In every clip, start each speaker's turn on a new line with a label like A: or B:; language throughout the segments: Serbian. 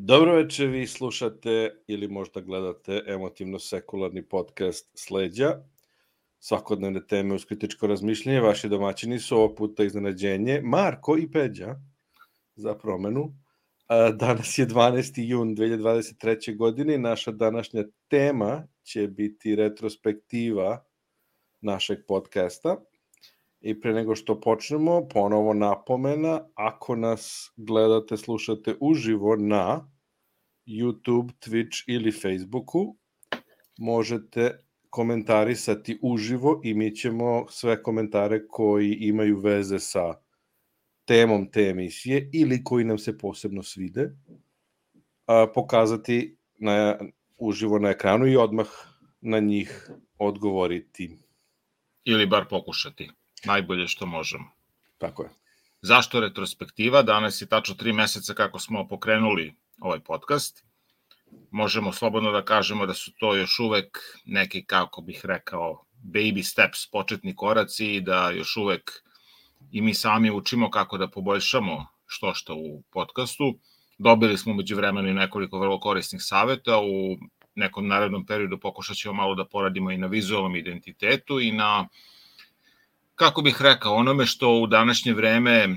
A: Dobro večer, vi slušate ili možda gledate emotivno-sekularni podcast Sleđa. Svakodnevne teme uz kritičko razmišljanje. Vaši domaćini su ovog puta iznenađenje Marko i Peđa za promenu. Danas je 12. jun 2023. godine i naša današnja tema će biti retrospektiva našeg podcasta. I pre nego što počnemo, ponovo napomena, ako nas gledate, slušate uživo na YouTube, Twitch ili Facebooku, možete komentarisati uživo i mi ćemo sve komentare koji imaju veze sa temom te emisije ili koji nam se posebno svide, pokazati na, uživo na ekranu i odmah na njih odgovoriti.
B: Ili bar pokušati najbolje što možemo.
A: Tako je.
B: Zašto retrospektiva? Danas je tačno tri meseca kako smo pokrenuli ovaj podcast. Možemo slobodno da kažemo da su to još uvek neki, kako bih rekao, baby steps, početni koraci i da još uvek i mi sami učimo kako da poboljšamo što što u podcastu. Dobili smo među vremenu i nekoliko vrlo korisnih saveta. U nekom narednom periodu pokušat ćemo malo da poradimo i na vizualnom identitetu i na uh, kako bih rekao, onome što u današnje vreme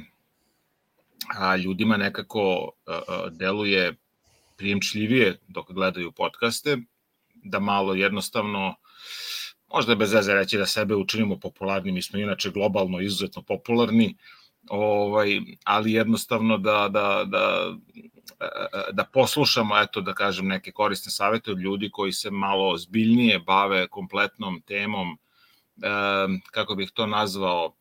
B: a, ljudima nekako a, a, deluje prijemčljivije dok gledaju podcaste, da malo jednostavno, možda je bez veze reći da sebe učinimo popularni, mi smo inače globalno izuzetno popularni, ovaj, ali jednostavno da, da, da, da poslušamo, eto da kažem, neke korisne savete od ljudi koji se malo zbiljnije bave kompletnom temom kako bih to nazvao,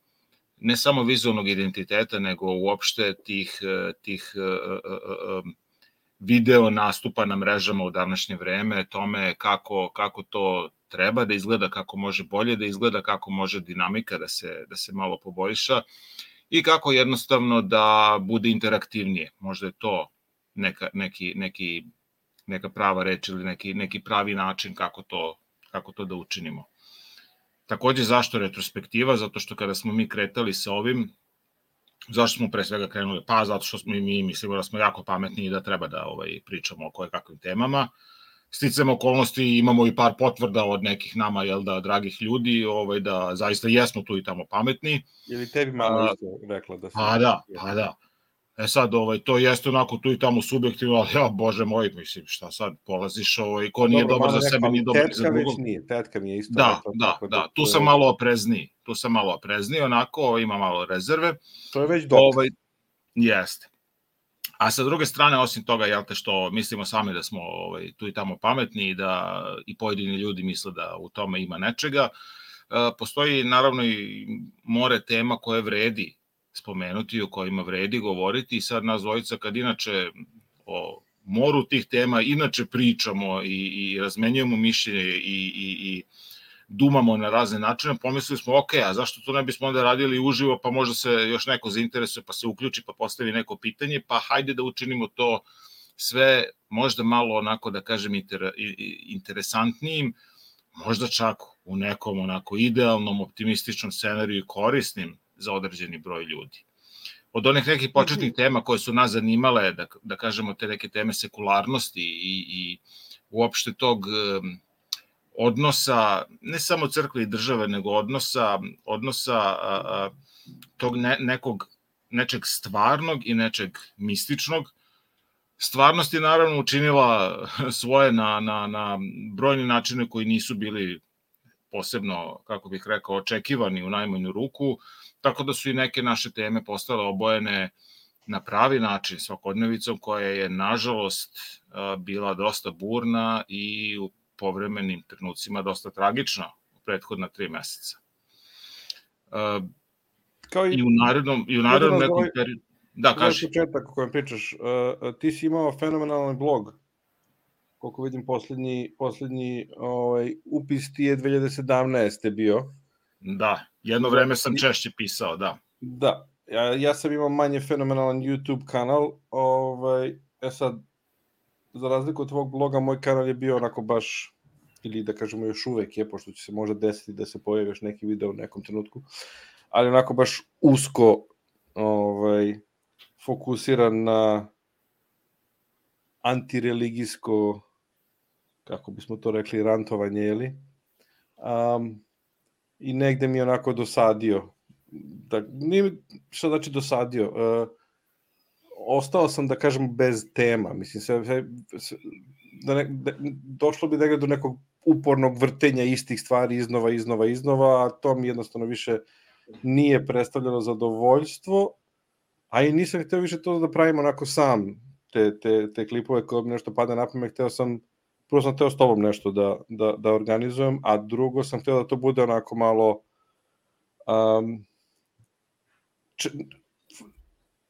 B: ne samo vizualnog identiteta, nego uopšte tih, e, tih e, e, video nastupa na mrežama u današnje vreme, tome kako, kako to treba da izgleda, kako može bolje da izgleda, kako može dinamika da se, da se malo poboljša i kako jednostavno da bude interaktivnije. Možda je to neka, neki, neki, neka prava reč ili neki, neki pravi način kako to, kako to da učinimo. Takođe, zašto retrospektiva? Zato što kada smo mi kretali sa ovim, zašto smo pre svega krenuli? Pa zato što smo i mi mislimo da smo jako pametni i da treba da ovaj, pričamo o koje kakvim temama. Sticam okolnosti imamo i par potvrda od nekih nama, jel da, dragih ljudi, ovaj, da zaista jesmo tu i tamo pametni.
A: Ili tebi mama isto rekla da...
B: Pa da, pa da. E sad, ovaj, to jeste onako tu i tamo subjektivno, ali ja, bože moj, mislim, šta sad, polaziš, ovaj, ko nije dobar za sebe, nije dobar za drugog.
A: Tetka nije, tetka mi je isto.
B: Da, da, da, tu sam malo oprezniji, tu sam malo oprezniji, onako, ima malo rezerve.
A: To je već dobro. Ovaj,
B: jeste. A sa druge strane, osim toga, jel te što mislimo sami da smo ovaj, tu i tamo pametni i da i pojedini ljudi misle da u tome ima nečega, e, postoji naravno i more tema koje vredi spomenuti, o kojima vredi govoriti. I sad nas dvojica kad inače o moru tih tema inače pričamo i, i razmenjujemo mišljenje i, i, i dumamo na razne načine, pomislili smo, ok, a zašto to ne bismo onda radili uživo, pa možda se još neko zainteresuje, pa se uključi, pa postavi neko pitanje, pa hajde da učinimo to sve možda malo onako, da kažem, inter, interesantnijim, možda čak u nekom onako idealnom, optimističnom scenariju korisnim za određeni broj ljudi. Od onih nekih početnih tema koje su nas zanimale, da, da kažemo te neke teme sekularnosti i, i uopšte tog odnosa, ne samo crkve i države, nego odnosa, odnosa a, a, tog ne, nekog, nečeg stvarnog i nečeg mističnog, stvarnost je naravno učinila svoje na, na, na brojne načine koji nisu bili posebno, kako bih rekao, očekivani u najmanju ruku, tako da su i neke naše teme postale obojene na pravi način svakodnevicom koja je nažalost bila dosta burna i u povremenim trenucima dosta tragična u prethodna tri meseca. Kao i, I u narednom, i u narednom nekom ovaj, periodu...
A: Da, kaži. početak o kojem pričaš, uh, ti si imao fenomenalan blog, koliko vidim poslednji, poslednji ovaj, upis ti je 2017. bio.
B: Da, jedno vreme sam češće pisao, da.
A: Da, ja, ja sam imao manje fenomenalan YouTube kanal, ovaj, e sad, za razliku od tvog bloga, moj kanal je bio onako baš, ili da kažemo još uvek je, pošto će se možda desiti da se pojavi još neki video u nekom trenutku, ali onako baš usko ovaj, fokusiran na antireligijsko, kako bismo to rekli, rantovanje, jeli? Um, I negde mi je onako dosadio. Da, nije, šta znači dosadio? Uh, ostao sam, da kažem, bez tema. Mislim, sve, sve, sve da ne, da, došlo bi negde do nekog upornog vrtenja istih stvari iznova, iznova, iznova, a to mi jednostavno više nije predstavljalo zadovoljstvo, a i nisam hteo više to da pravim onako sam, te, te, te klipove koje mi nešto pada na pamet, hteo sam, prvo sam hteo s tobom nešto da, da, da organizujem, a drugo sam hteo da to bude onako malo um, č,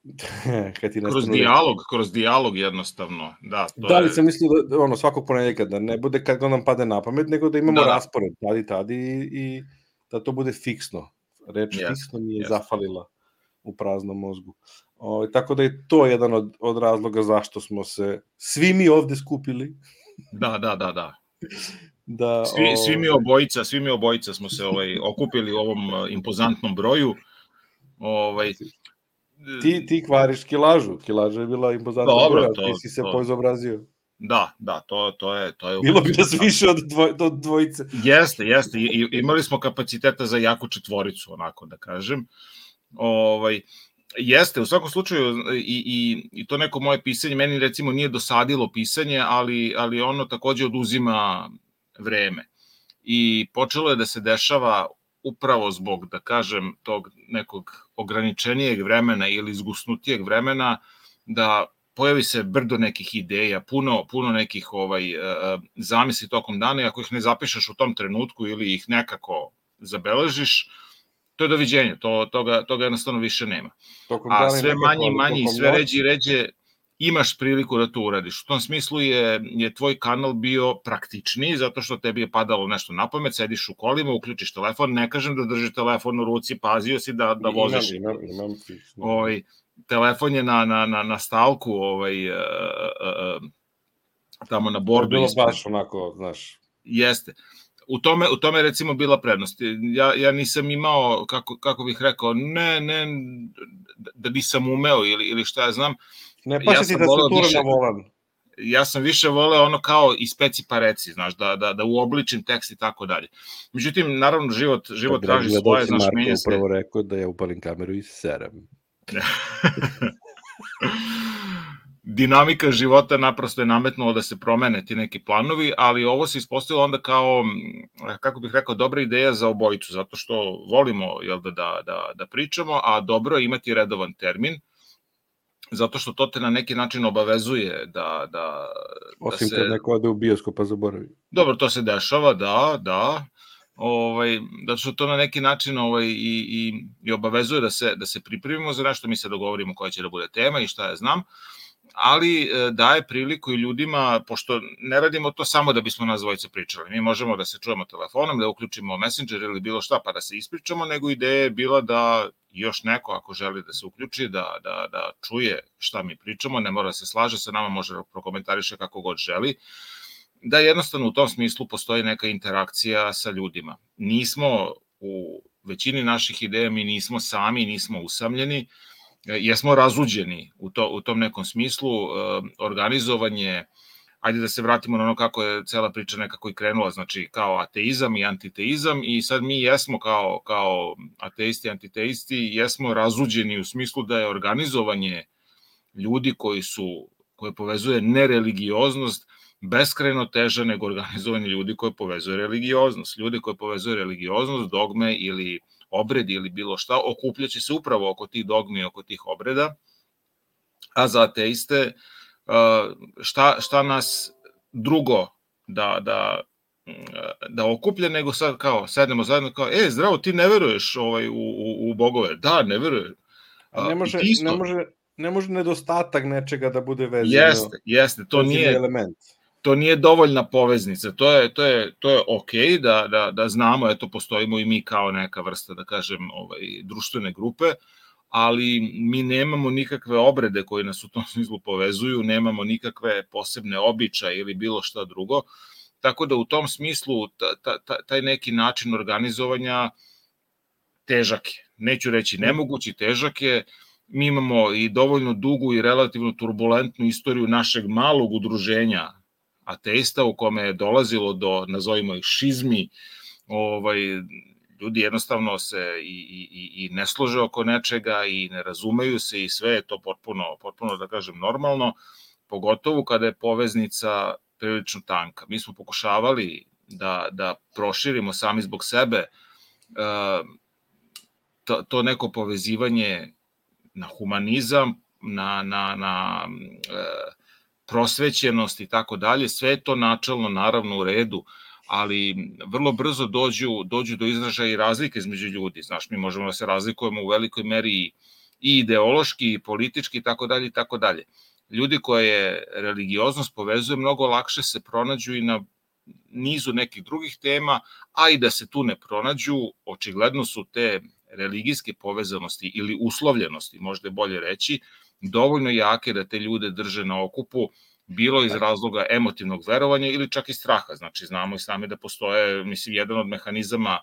B: kad ti kroz dijalog, kroz dijalog jednostavno. Da,
A: to da li je... sam mislio da ono, svakog ponedjeljka da ne bude kad nam pade na pamet, nego da imamo da, da. raspored tadi, tadi i, i da to bude fiksno. Reč yes, fiksno mi je yes. zafalila u praznom mozgu. O, ovaj, tako da je to jedan od, od razloga zašto smo se svi mi ovde skupili.
B: Da, da, da, da. da svi, o... svi mi ovaj obojica, svi mi obojica smo se ovaj okupili u ovom eh, impozantnom broju. Ovaj
A: ti, ti kvariš kilažu. Kilaža je bila impozantna Dobro, broja, to, ti si se to... poizobrazio.
B: Da, da, to, to je... To je
A: Bilo bi nas više od, dvoj, od dvojice.
B: Jeste, jeste. I, imali smo kapaciteta za jaku četvoricu, onako da kažem. Ovaj, Jeste, u svakom slučaju i, i, i to neko moje pisanje, meni recimo nije dosadilo pisanje, ali, ali ono takođe oduzima vreme. I počelo je da se dešava upravo zbog, da kažem, tog nekog ograničenijeg vremena ili izgusnutijeg vremena, da pojavi se brdo nekih ideja, puno, puno nekih ovaj, e, e, zamisli tokom dana i ako ih ne zapišeš u tom trenutku ili ih nekako zabeležiš, to je doviđenje, to, toga, toga jednostavno više nema. Tokom A sve manje i manje i sve ređe i ređe imaš priliku da to uradiš. U tom smislu je, je tvoj kanal bio praktičniji, zato što tebi je padalo nešto na pamet, sediš u kolima, uključiš telefon, ne kažem da drži telefon u ruci, pazio si da, da voziš.
A: Imam, imam, imam
B: ovaj, telefon je na, na, na, na stalku, ovaj, uh, uh, tamo na bordu.
A: Bilo baš onako, znaš.
B: Jeste u tome, u tome recimo bila prednost. Ja, ja nisam imao, kako, kako bih rekao, ne, ne, da nisam umeo ili, ili šta ja znam.
A: Ne pa ja ti da se više, na volan.
B: Ja sam više voleo ono kao i speci pa reci, znaš, da, da, da uobličim tekst i tako dalje. Međutim, naravno, život, život traži svoje, znaš, menja
A: se. upravo rekao da ja upalim kameru i seram.
B: dinamika života naprosto je nametnula da se promene ti neki planovi, ali ovo se ispostavilo onda kao, kako bih rekao, dobra ideja za obojicu, zato što volimo jel, da, da, da, da pričamo, a dobro je imati redovan termin, zato što to te na neki način obavezuje da... da
A: Osim
B: da
A: se... kad neko ode u bioskop pa zaboravi.
B: Dobro, to se dešava, da, da, ovaj da što to na neki način ovaj i i i obavezuje da se da se pripremimo za nešto mi se dogovorimo koja će da bude tema i šta ja znam ali e, daje priliku i ljudima, pošto ne radimo to samo da bismo nas dvojice pričali, mi možemo da se čujemo telefonom, da uključimo Messenger ili bilo šta pa da se ispričamo, nego ideja je bila da još neko ako želi da se uključi, da, da, da čuje šta mi pričamo, ne mora da se slaže sa nama, može da prokomentariše kako god želi, da jednostavno u tom smislu postoji neka interakcija sa ljudima. Nismo u većini naših ideja, mi nismo sami, nismo usamljeni, E, jesmo razuđeni u, to, u tom nekom smislu, e, organizovanje, ajde da se vratimo na ono kako je cela priča nekako i krenula, znači kao ateizam i antiteizam i sad mi jesmo kao, kao ateisti i antiteisti, jesmo razuđeni u smislu da je organizovanje ljudi koji su, koje povezuje nereligioznost, beskreno teže nego organizovanje ljudi koje povezuje religioznost. Ljudi koje povezuje religioznost, dogme ili obredi ili bilo šta, okupljaće se upravo oko tih dogmi, oko tih obreda, a za ateiste šta, šta nas drugo da, da, da okuplja, nego sad kao sednemo zajedno kao, e, zdravo, ti ne veruješ ovaj, u, u, u bogove. Da, ne verujem.
A: Ne može, ne može, ne može nedostatak nečega da bude vezano.
B: Jeste, jeste, to nije element to nije dovoljna poveznica. To je to je to je okej okay da da da znamo eto postojimo i mi kao neka vrsta da kažem ovaj društvene grupe, ali mi nemamo nikakve obrede koji nas u tom smislu povezuju, nemamo nikakve posebne običaje ili bilo šta drugo. Tako da u tom smislu ta, ta, taj neki način organizovanja težak je. Neću reći nemogući, težak je mi imamo i dovoljno dugu i relativno turbulentnu istoriju našeg malog udruženja ateista u kome je dolazilo do, nazovimo ih, šizmi, ovaj, ljudi jednostavno se i, i, i ne slože oko nečega i ne razumeju se i sve je to potpuno, potpuno da kažem, normalno, pogotovo kada je poveznica prilično tanka. Mi smo pokušavali da, da proširimo sami zbog sebe uh, to, to neko povezivanje na humanizam, na, na, na uh, prosvećenost i tako dalje, sve to načelno naravno u redu, ali vrlo brzo dođu, dođu do izražaja i razlike između ljudi. Znaš, mi možemo da se razlikujemo u velikoj meri i, i ideološki, i politički i tako dalje i tako dalje. Ljudi koje religioznost povezuje mnogo lakše se pronađu i na nizu nekih drugih tema, a i da se tu ne pronađu, očigledno su te religijske povezanosti ili uslovljenosti, možda je bolje reći, dovoljno jake da te ljude drže na okupu, bilo iz razloga emotivnog verovanja ili čak i straha. Znači, znamo i sami da postoje, mislim, jedan od mehanizama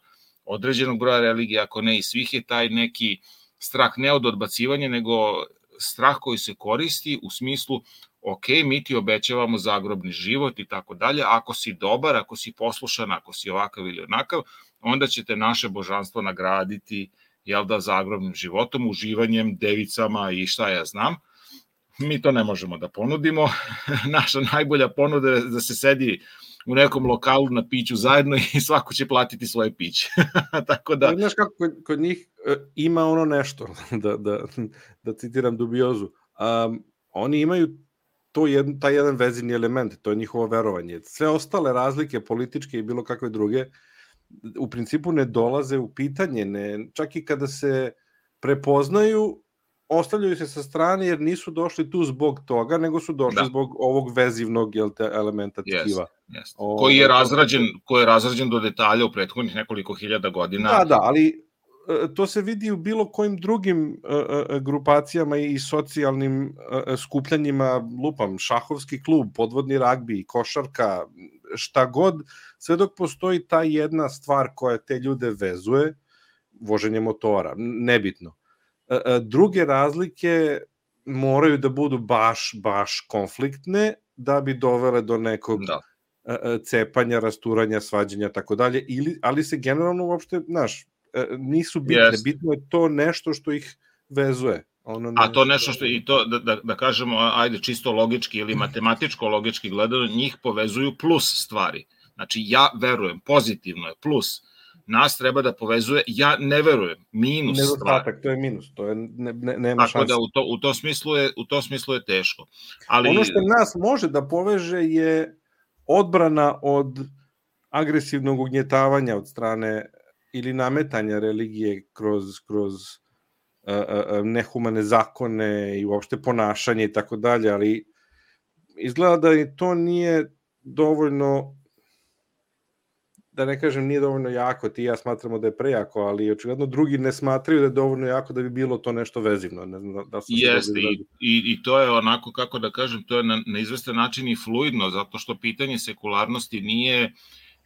B: određenog broja religija, ako ne i svih, je taj neki strah ne od odbacivanja, nego strah koji se koristi u smislu ok, mi ti obećavamo zagrobni život i tako dalje, ako si dobar, ako si poslušan, ako si ovakav ili onakav, onda ćete naše božanstvo nagraditi jel da, zagrobnim životom, uživanjem, devicama i šta ja znam. Mi to ne možemo da ponudimo. Naša najbolja ponuda je da se sedi u nekom lokalu na piću zajedno i svako će platiti svoje piće. Tako da...
A: Znaš kako, kod, kod njih e, ima ono nešto, da, da, da citiram dubiozu. Um, oni imaju to jed, taj jedan vezini element, to je njihovo verovanje. Sve ostale razlike, političke i bilo kakve druge, u principu ne dolaze u pitanje, ne, čak i kada se prepoznaju, ostavljaju se sa strane jer nisu došli tu zbog toga, nego su došli da. zbog ovog vezivnog jel te, elementa tkiva.
B: Yes, yes. O, koji je razrađen, koji je razrađen do detalja u prethodnih nekoliko hiljada godina.
A: Da, da, ali e, to se vidi u bilo kojim drugim uh, grupacijama i socijalnim skupljanjima, lupam, šahovski klub, podvodni ragbi, košarka, šta god, sve dok postoji ta jedna stvar koja te ljude vezuje, voženje motora, nebitno. E, e, druge razlike moraju da budu baš, baš konfliktne da bi dovele do nekog da. E, cepanja, rasturanja, svađanja, tako dalje, ili, ali se generalno uopšte, znaš, nisu bitne, yes. bitno je to nešto što ih vezuje.
B: Ono ne... A to nešto što i to da, da, da kažemo ajde čisto logički ili matematičko logički gledano njih povezuju plus stvari. Znači ja verujem, pozitivno je plus nas treba da povezuje, ja ne verujem, minus
A: Nedostatak, stvar. to je minus, to je, ne, ne, nema Tako
B: šanse. da u to, u, to smislu je, u to smislu je teško. Ali...
A: Ono što nas može da poveže je odbrana od agresivnog ugnjetavanja od strane ili nametanja religije kroz, kroz nehumane zakone i uopšte ponašanje i tako dalje, ali izgleda da i to nije dovoljno da ne kažem nije dovoljno jako, ti ja smatramo da je prejako, ali očigledno drugi ne smatraju da je dovoljno jako da bi bilo to nešto vezivno. Ne znam da
B: se Jeste, i, i, i to je onako, kako da kažem, to je na, na izvestan način i fluidno, zato što pitanje sekularnosti nije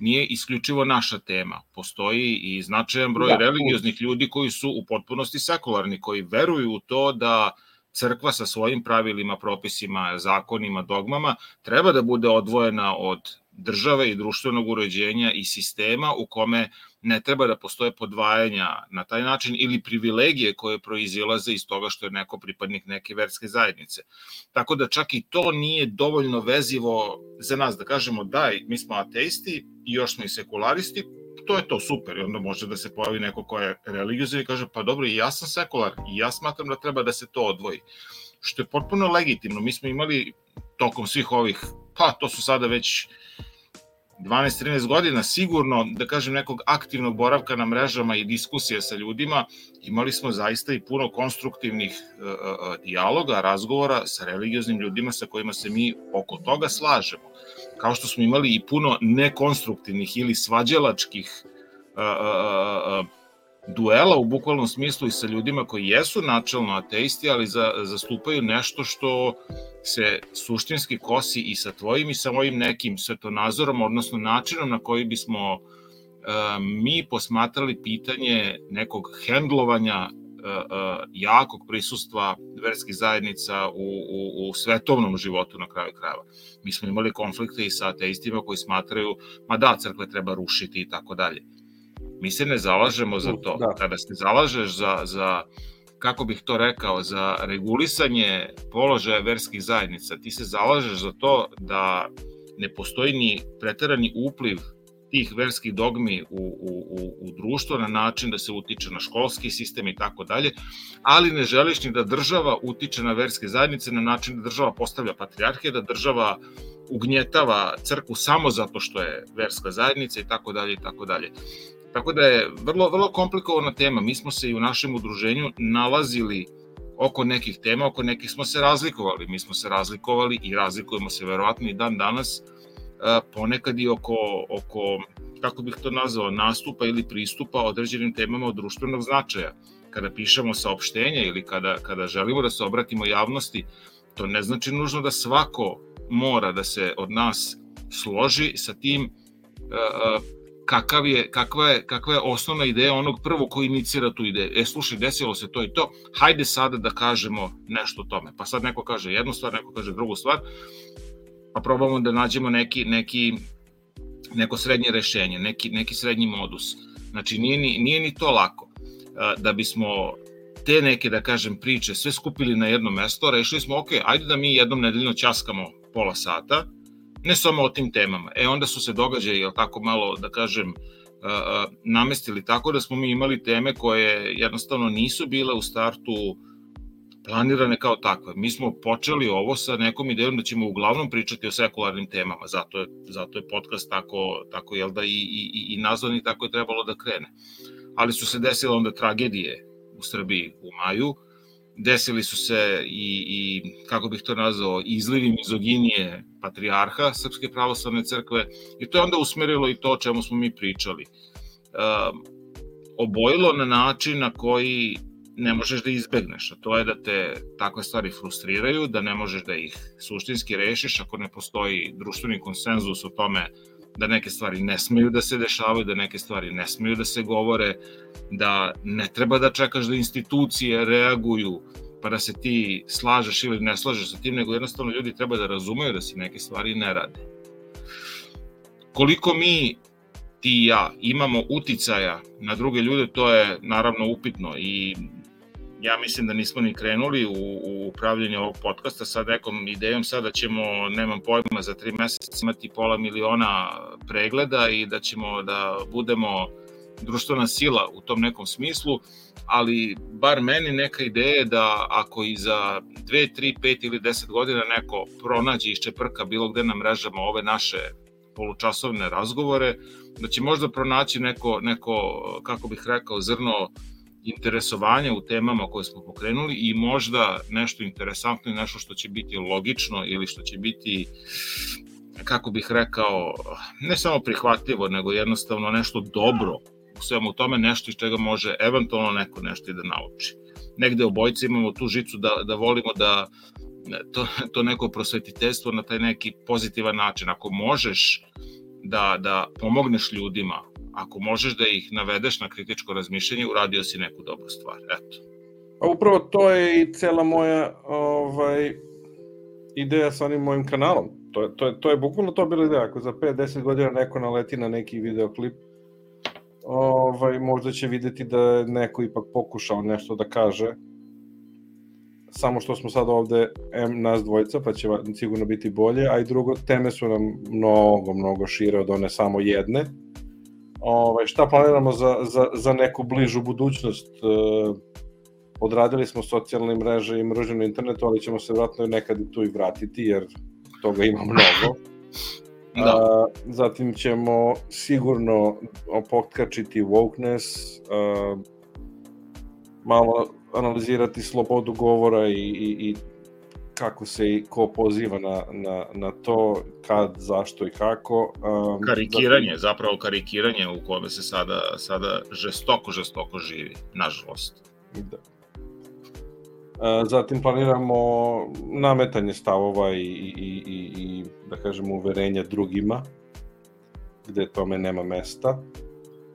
B: nije isključivo naša tema. Postoji i značajan broj da, religioznih ljudi koji su u potpunosti sekularni, koji veruju u to da crkva sa svojim pravilima, propisima, zakonima, dogmama treba da bude odvojena od države i društvenog uređenja i sistema u kome ne treba da postoje podvajanja na taj način ili privilegije koje proizilaze iz toga što je neko pripadnik neke verske zajednice. Tako da čak i to nije dovoljno vezivo za nas da kažemo daj, mi smo ateisti i još smo i sekularisti, to je to super i onda može da se pojavi neko ko je religiozan i kaže pa dobro i ja sam sekular i ja smatram da treba da se to odvoji što je potpuno legitimno. Mi smo imali tokom svih ovih, pa to su sada već 12-13 godina sigurno, da kažem, nekog aktivnog boravka na mrežama i diskusije sa ljudima, imali smo zaista i puno konstruktivnih uh, dijaloga, razgovora sa religioznim ljudima sa kojima se mi oko toga slažemo. Kao što smo imali i puno nekonstruktivnih ili svađalačkih uh, uh, duela u bukvalnom smislu i sa ljudima koji jesu načelno ateisti, ali za, zastupaju nešto što se suštinski kosi i sa tvojim i sa mojim nekim svetonazorom, odnosno načinom na koji bismo uh, mi posmatrali pitanje nekog hendlovanja jakog prisustva verskih zajednica u, u, u svetovnom životu na kraju krajeva. Mi smo imali konflikte i sa ateistima koji smatraju, ma da, crkve treba rušiti i tako dalje. Mi se ne zalažemo za to. Da. Kada se zalažeš za, za kako bih to rekao, za regulisanje položaja verskih zajednica, ti se zalažeš za to da ne postoji ni preterani upliv tih verskih dogmi u, u, u, u društvo na način da se utiče na školski sistem i tako dalje, ali ne želiš ni da država utiče na verske zajednice na način da država postavlja patrijarhije, da država ugnjetava crkvu samo zato što je verska zajednica i tako dalje i tako dalje. Tako da je vrlo, vrlo komplikovana tema. Mi smo se i u našem udruženju nalazili oko nekih tema, oko nekih smo se razlikovali. Mi smo se razlikovali i razlikujemo se verovatno i dan danas ponekad i oko, oko, kako bih to nazvao, nastupa ili pristupa određenim temama od društvenog značaja. Kada pišemo saopštenja ili kada, kada želimo da se obratimo javnosti, to ne znači nužno da svako mora da se od nas složi sa tim kakav je, kakva, je, kakva je osnovna ideja onog prvog koji inicira tu ideju. E, slušaj, desilo se to i to, hajde sada da kažemo nešto o tome. Pa sad neko kaže jednu stvar, neko kaže drugu stvar, pa probamo da nađemo neki, neki, neko srednje rešenje, neki, neki srednji modus. Znači, nije ni, nije ni to lako. Da bismo te neke, da kažem, priče sve skupili na jedno mesto, rešili smo, ok, ajde da mi jednom nedeljno ćaskamo pola sata, ne samo o tim temama. E, onda su se događaje, jel tako malo, da kažem, namestili tako da smo mi imali teme koje jednostavno nisu bile u startu uh, planirane kao takve. Mi smo počeli ovo sa nekom idejom da ćemo uglavnom pričati o sekularnim temama, zato je, zato je podcast tako, tako jel da, i, i, i nazvan i tako je trebalo da krene. Ali su se desile onda tragedije u Srbiji u maju, desili su se i, i kako bih to nazvao, izlivi mizoginije patrijarha Srpske pravoslavne crkve i to je onda usmerilo i to o čemu smo mi pričali. Uh, obojilo na način na koji ne možeš da izbegneš, a to je da te takve stvari frustriraju, da ne možeš da ih suštinski rešiš ako ne postoji društveni konsenzus o tome da neke stvari ne smeju da se dešavaju, da neke stvari ne smeju da se govore, da ne treba da čekaš da institucije reaguju pa da se ti slažeš ili ne slažeš sa tim, nego jednostavno ljudi treba da razumeju da se neke stvari ne rade. Koliko mi ti i ja imamo uticaja na druge ljude, to je naravno upitno i ja mislim da nismo ni krenuli u, u upravljanje ovog podcasta sa nekom idejom sada ćemo, nemam pojma, za tri meseca imati pola miliona pregleda i da ćemo da budemo društvena sila u tom nekom smislu, ali bar meni neka ideja je da ako i za 2, 3, 5 ili 10 godina neko pronađe i iščeprka bilo gde na mrežama ove naše polučasovne razgovore, da će možda pronaći neko, neko kako bih rekao, zrno interesovanja u temama koje smo pokrenuli i možda nešto interesantno i nešto što će biti logično ili što će biti kako bih rekao, ne samo prihvatljivo, nego jednostavno nešto dobro u svemu tome, nešto iz čega može eventualno neko nešto i da nauči. Negde obojci imamo tu žicu da, da volimo da to, to neko prosvetiteljstvo na taj neki pozitivan način. Ako možeš da, da pomogneš ljudima ako možeš da ih navedeš na kritičko razmišljanje, uradio si neku dobru stvar. Eto.
A: A upravo to je i cela moja ovaj, ideja sa onim mojim kanalom. To je, to je, to je bukvalno to bila ideja. Ako za 5-10 godina neko naleti na neki videoklip, ovaj, možda će videti da neko ipak pokušao nešto da kaže, samo što smo sad ovde M nas dvojica, pa će sigurno biti bolje, a i drugo, teme su nam mnogo, mnogo šire od one samo jedne, ovaj, šta planiramo za, za, za neku bližu budućnost. E, odradili smo socijalne mreže i mreže na internetu, ali ćemo se vratno nekad tu i vratiti, jer toga ima mnogo. Da. A, zatim ćemo sigurno opotkačiti wokeness, a, malo analizirati slobodu govora i, i, i kako se i ko poziva na, na, na to, kad, zašto i kako.
B: Um, karikiranje, zatim... zapravo karikiranje u kome se sada, sada žestoko, žestoko živi, nažalost. Da.
A: Zatim planiramo nametanje stavova i, i, i, i da kažemo uverenja drugima, gde tome nema mesta.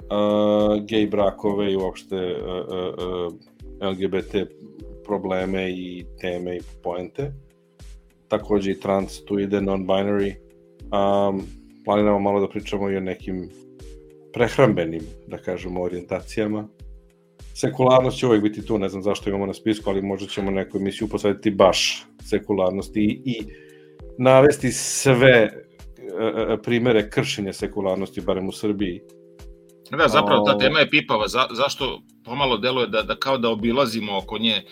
A: Uh, gej brakove i uopšte uh, uh, LGBT probleme i teme i poente. Takođe i trans tu ide, non-binary. Um, planiramo malo da pričamo i o nekim prehrambenim, da kažemo, orijentacijama. Sekularnost će uvek biti tu, ne znam zašto imamo na spisku, ali možda ćemo neku emisiju posvetiti baš sekularnosti i, i navesti sve e, e, primere kršenja sekularnosti, barem u Srbiji.
B: Da, zapravo ta tema je pipava. Za, zašto pomalo deluje da, da kao da obilazimo oko nje?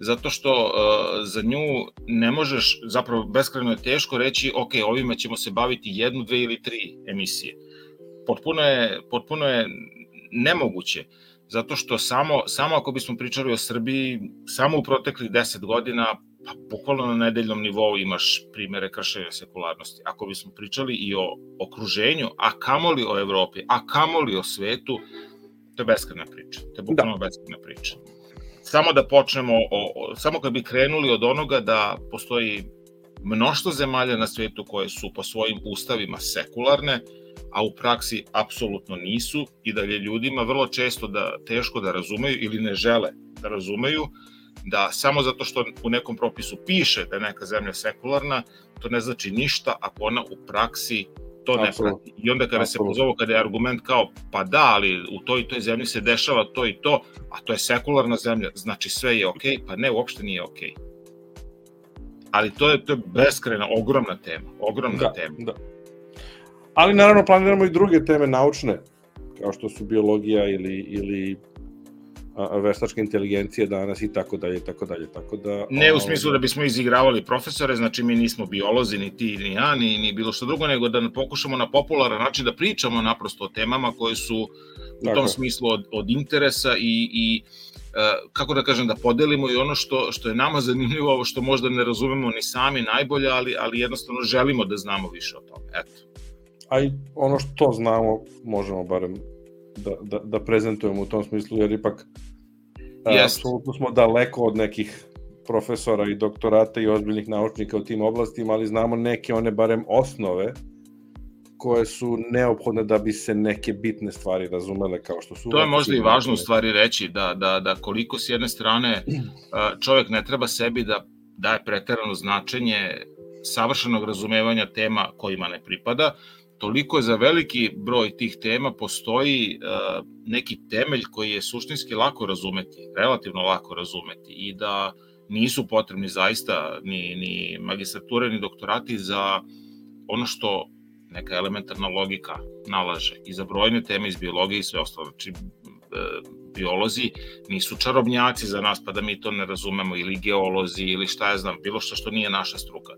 B: Zato što uh, za nju ne možeš, zapravo beskrajno je teško reći, ok, ovime ćemo se baviti jednu, dve ili tri emisije. Potpuno je, potpuno je nemoguće. Zato što samo, samo ako bismo pričali o Srbiji, samo u proteklih 10 godina pa bukvalno na nedeljnom nivou imaš primere kršenja sekularnosti. Ako bismo pričali i o okruženju, a kamoli o Evropi, a kamoli o svetu, to je beskrena priča. To je bukvalno da. beskrena priča. Samo da počnemo, o, o, samo kad bi krenuli od onoga da postoji mnoštvo zemalja na svetu koje su po svojim ustavima sekularne, a u praksi apsolutno nisu i da je ljudima vrlo često da teško da razumeju ili ne žele da razumeju, da samo zato što u nekom propisu piše da je neka zemlja sekularna, to ne znači ništa ako ona u praksi to ne prati. I onda kada se pozovu, kada je argument kao, pa da, ali u toj i toj zemlji se dešava to i to, a to je sekularna zemlja, znači sve je okej, okay, pa ne, uopšte nije okej. Okay. Ali to je, to je beskrena, ogromna tema, ogromna da, tema. Da.
A: Ali naravno planiramo i druge teme naučne, kao što su biologija ili, ili veštačke inteligencije danas i tako dalje, tako dalje, tako da...
B: Ne u smislu da bismo izigravali profesore, znači mi nismo biolozi, ni ti, ni ja, ni, ni bilo što drugo, nego da pokušamo na popularan način da pričamo naprosto o temama koje su u tako. tom smislu od, od interesa i, i uh, kako da kažem, da podelimo i ono što, što je nama zanimljivo, ovo što možda ne razumemo ni sami najbolje, ali, ali jednostavno želimo da znamo više o tome. Eto.
A: A i ono što znamo, možemo barem da, da, da prezentujemo u tom smislu, jer ipak yes. apsolutno smo daleko od nekih profesora i doktorata i ozbiljnih naučnika u tim oblastima, ali znamo neke one barem osnove koje su neophodne da bi se neke bitne stvari razumele kao što su...
B: To je možda i važno u stvari reći, da, da, da koliko s jedne strane čovjek ne treba sebi da daje preterano značenje savršenog razumevanja tema kojima ne pripada, toliko za veliki broj tih tema postoji uh, neki temelj koji je suštinski lako razumeti, relativno lako razumeti i da nisu potrebni zaista ni, ni magistrature ni doktorati za ono što neka elementarna logika nalaže i za brojne teme iz biologije i sve ostalo. Znači, biolozi nisu čarobnjaci za nas pa da mi to ne razumemo ili geolozi ili šta ja znam, bilo što što nije naša struka.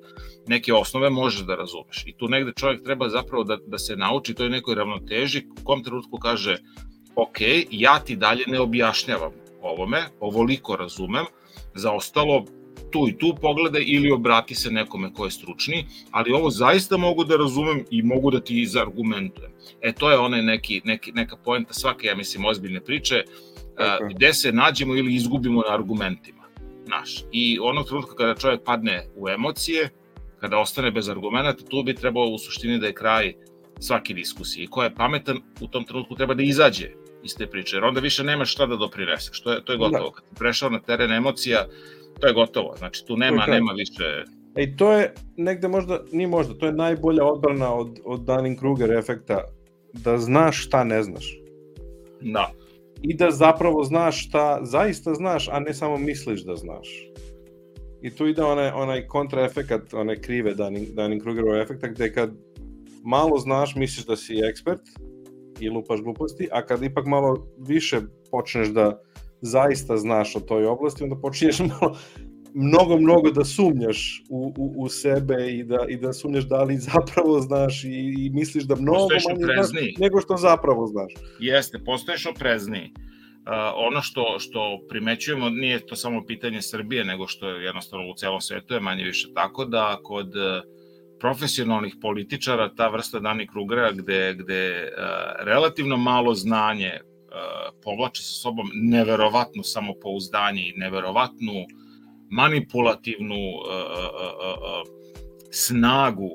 B: Neke osnove možeš da razumeš i tu negde čovjek treba zapravo da, da se nauči toj nekoj ravnoteži u kom trenutku kaže ok, ja ti dalje ne objašnjavam ovome, ovoliko razumem, za ostalo tu i tu pogledaj ili obrati se nekome ko je stručni, ali ovo zaista mogu da razumem i mogu da ti izargumentujem. E, to je onaj neki, neki, neka poenta svake, ja mislim, ozbiljne priče, okay. gde se nađemo ili izgubimo na argumentima. Naš. I onog trenutka kada čovjek padne u emocije, kada ostane bez argumenta, tu bi trebalo u suštini da je kraj svake diskusije. I ko je pametan, u tom trenutku treba da izađe iz te priče, jer onda više nemaš šta da doprineseš. To je, to je gotovo. Da. Kad prešao na teren emocija, to je gotovo. Znači, tu nema, okay. nema više...
A: I to je negde možda, ni možda, to je najbolja odbrana od, od Dunning-Kruger efekta, da znaš šta ne znaš.
B: Da.
A: I da zapravo znaš šta zaista znaš, a ne samo misliš da znaš. I tu ide onaj, onaj kontraefekat, one krive Dunning, Dunning-Krugerov efekta, gde kad malo znaš, misliš da si ekspert i lupaš gluposti, a kad ipak malo više počneš da zaista znaš o toj oblasti, onda počinješ malo, mnogo, mnogo da sumnjaš u, u, u sebe i da, i da sumnjaš da li zapravo znaš i, i misliš da mnogo manje oprezniji. znaš nego što zapravo znaš.
B: Jeste, postoješ oprezniji. Uh, ono što, što primećujemo nije to samo pitanje Srbije, nego što je jednostavno u celom svetu je manje više tako da kod uh, profesionalnih političara ta vrsta Dani Krugera gde, gde uh, relativno malo znanje povlači sa sobom neverovatno samopouzdanje i neverovatnu manipulativnu uh, uh, snagu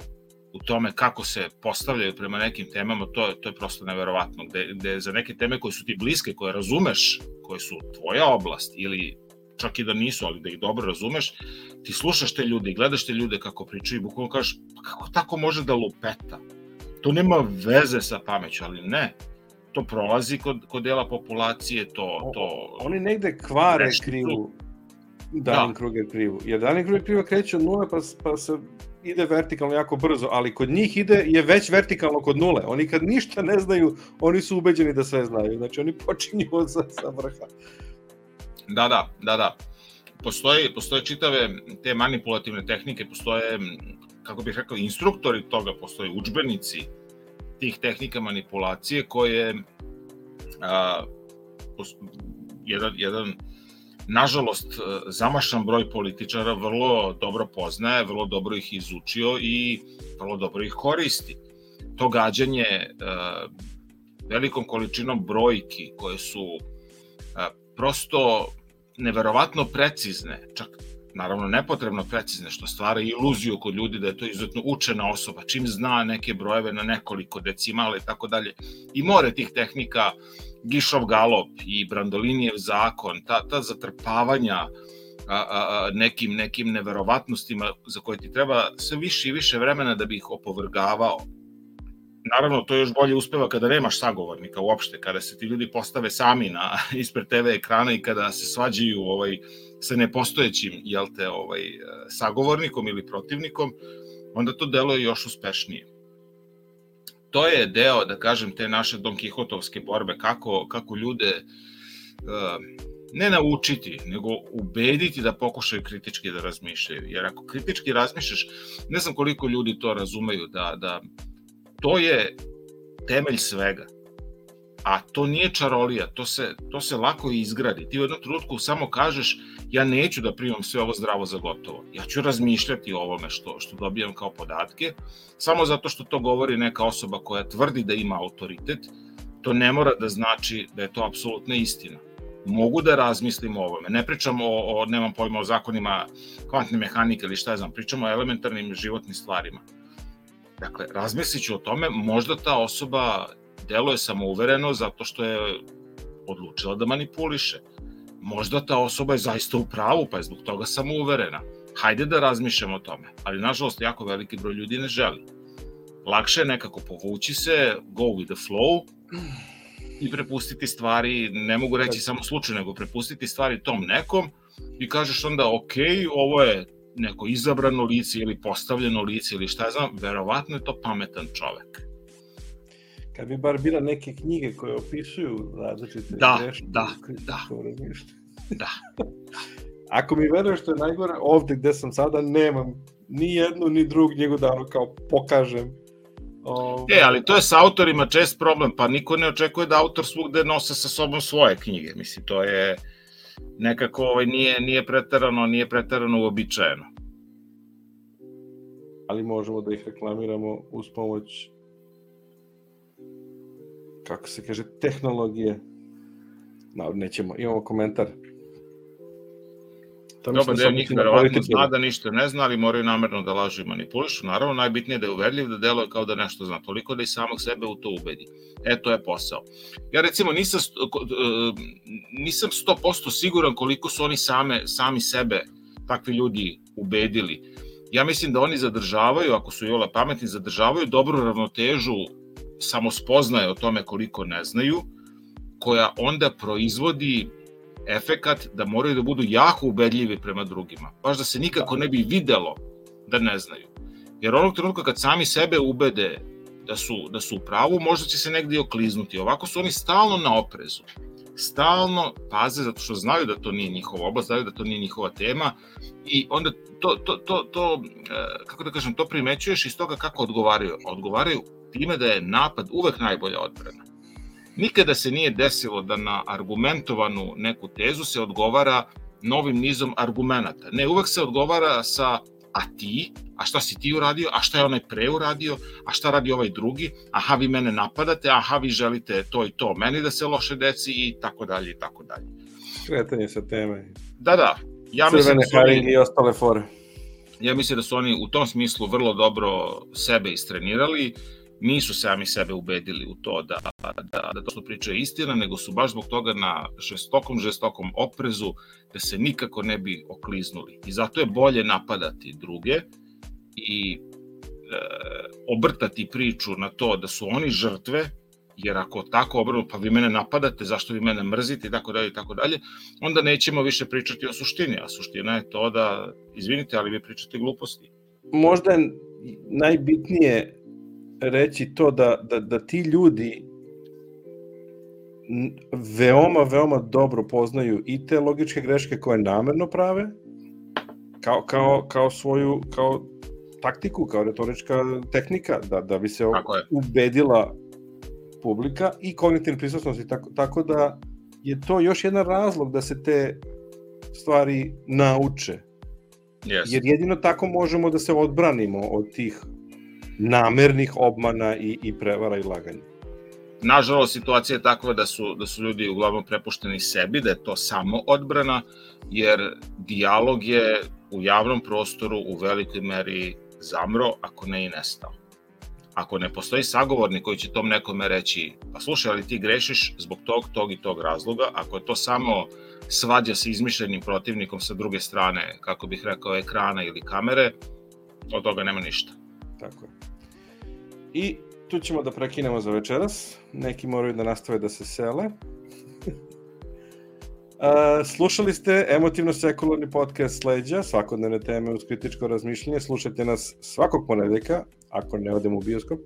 B: u tome kako se postavljaju prema nekim temama, to, to je prosto neverovatno, gde, gde za neke teme koje su ti bliske, koje razumeš, koje su tvoja oblast ili čak i da nisu, ali da ih dobro razumeš, ti slušaš te ljude i gledaš te ljude kako pričaju i bukvalno kažeš, pa kako tako može da lupeta? To nema veze sa pameću, ali ne. To prolazi kod, kod dela populacije, to... to
A: Oni negde kvare krivu. Danin da. Kruger krivu. Jer Danin Kruger kriva kreće od nule pa, pa se ide vertikalno jako brzo, ali kod njih ide je već vertikalno kod nule. Oni kad ništa ne znaju, oni su ubeđeni da sve znaju. Znači oni počinju od sa, sa vrha.
B: Da, da, da, da. Postoje, postoje čitave te manipulativne tehnike, postoje, kako bih rekao, instruktori toga, postoje učbenici tih tehnika manipulacije koje a, jedan, jedan nažalost, zamašan broj političara vrlo dobro poznaje, vrlo dobro ih izučio i vrlo dobro ih koristi. To gađanje velikom količinom brojki koje su prosto neverovatno precizne, čak naravno nepotrebno precizne, što stvara iluziju kod ljudi da je to izuzetno učena osoba, čim zna neke brojeve na nekoliko decimala i tako dalje. I more tih tehnika, Gišov galop i Brandolinijev zakon, ta, ta zatrpavanja a, a, nekim, nekim neverovatnostima za koje ti treba sve više i više vremena da bi ih opovrgavao, naravno to još bolje uspeva kada nemaš sagovornika uopšte, kada se ti ljudi postave sami na ispred TV ekrana i kada se svađaju ovaj sa nepostojećim jel te ovaj sagovornikom ili protivnikom, onda to deluje još uspešnije. To je deo, da kažem, te naše Don Kihotovske borbe, kako, kako ljude uh, ne naučiti, nego ubediti da pokušaju kritički da razmišljaju. Jer ako kritički razmišljaš, ne znam koliko ljudi to razumeju, da, da to je temelj svega. A to nije čarolija, to se, to se lako izgradi. Ti u jednom trenutku samo kažeš ja neću da primam sve ovo zdravo za gotovo. Ja ću razmišljati o ovome što, što dobijam kao podatke, samo zato što to govori neka osoba koja tvrdi da ima autoritet, to ne mora da znači da je to apsolutna istina. Mogu da razmislim o ovome. Ne pričam o, o nemam pojma o zakonima kvantne mehanike ili šta znam, pričam o elementarnim životnim stvarima Dakle, razmislit ću o tome, možda ta osoba deluje samouvereno zato što je odlučila da manipuliše. Možda ta osoba je zaista u pravu, pa je zbog toga samouverena. Hajde da razmišljamo o tome, ali nažalost jako veliki broj ljudi ne želi. Lakše je nekako povući se, go with the flow i prepustiti stvari, ne mogu reći samo slučaj, nego prepustiti stvari tom nekom i kažeš onda, ok, ovo je neko izabrano lice ili postavljeno lice ili šta znam, verovatno je to pametan čovek.
A: Kad bi bar bila neke knjige koje opisuju različite
B: da, greške, da, da, da.
A: Ako mi veruješ što je najgore, ovde gde sam sada nemam ni jednu ni drugu knjigu da ono kao pokažem.
B: Ove... E, ali to je sa autorima čest problem, pa niko ne očekuje da autor svugde nose sa sobom svoje knjige. Mislim, to je nekako ovaj, nije, nije preterano, nije preterano uobičajeno.
A: Ali možemo da ih reklamiramo uz pomoć kako se kaže, tehnologije. No, nećemo, imamo komentar.
B: To Dobar deo njih verovatno zna da ništa ne zna, ali moraju namerno da lažu i manipulišu. Naravno, najbitnije je da je uverljiv, da deluje kao da nešto zna, toliko da i samog sebe u to ubedi. E, to je posao. Ja recimo nisam, e, nisam 100% siguran koliko su oni same, sami sebe, takvi ljudi, ubedili. Ja mislim da oni zadržavaju, ako su i ola pametni, zadržavaju dobru ravnotežu samospoznaje o tome koliko ne znaju, koja onda proizvodi efekat da moraju da budu jako ubedljivi prema drugima. Baš da se nikako ne bi videlo da ne znaju. Jer onog trenutka kad sami sebe ubede da su, da su u pravu, možda će se negde i okliznuti. Ovako su oni stalno na oprezu. Stalno paze zato što znaju da to nije njihova oblast, znaju da to nije njihova tema i onda to, to, to, to e, kako da kažem, to primećuješ iz toga kako odgovaraju. Odgovaraju time da je napad uvek najbolja odbrana. Nikada se nije desilo da na argumentovanu neku tezu se odgovara novim nizom argumenata. Ne, uvek se odgovara sa a ti, a šta si ti uradio, a šta je onaj pre uradio, a šta radi ovaj drugi, aha vi mene napadate, aha vi želite to i to, meni da se loše deci i tako dalje i tako dalje.
A: Skretanje sa teme.
B: Da, da.
A: Ja Crvene mislim da haringe i ostale fore.
B: Ja mislim da su oni u tom smislu vrlo dobro sebe istrenirali, nisu sami sebe ubedili u to da, da, da to priča je istina, nego su baš zbog toga na žestokom, žestokom oprezu da se nikako ne bi okliznuli. I zato je bolje napadati druge i e, obrtati priču na to da su oni žrtve, jer ako tako obrnu, pa vi mene napadate, zašto vi mene mrzite i tako dalje i tako dalje, onda nećemo više pričati o suštini, a suština je to da, izvinite, ali vi pričate gluposti.
A: Možda je najbitnije reći to da, da, da ti ljudi veoma, veoma dobro poznaju i te logičke greške koje namerno prave, kao, kao, kao svoju, kao taktiku, kao retorička tehnika, da, da bi se ubedila publika i kognitivne prisutnosti, tako, tako da je to još jedan razlog da se te stvari nauče.
B: Yes.
A: Jer jedino tako možemo da se odbranimo od tih namernih obmana i, i prevara i laganja.
B: Nažalost, situacija je takva da su, da su ljudi uglavnom prepušteni sebi, da je to samo odbrana, jer dijalog je u javnom prostoru u velikoj meri zamro, ako ne i nestao. Ako ne postoji sagovornik koji će tom nekome reći, pa slušaj, ali ti grešiš zbog tog, tog i tog razloga, ako je to samo svađa sa izmišljenim protivnikom sa druge strane, kako bih rekao, ekrana ili kamere, od toga nema ništa.
A: Tako je. I tu ćemo da prekinemo za večeras. Neki moraju da nastave da se sele. Uh, slušali ste emotivno sekularni podcast Sleđa, svakodnevne teme uz kritičko razmišljanje. Slušajte nas svakog ponedeljka, ako ne odemo u bioskop,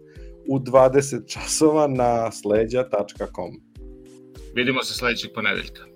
A: u 20 časova na sleđa.com.
B: Vidimo se sledećeg ponedeljka.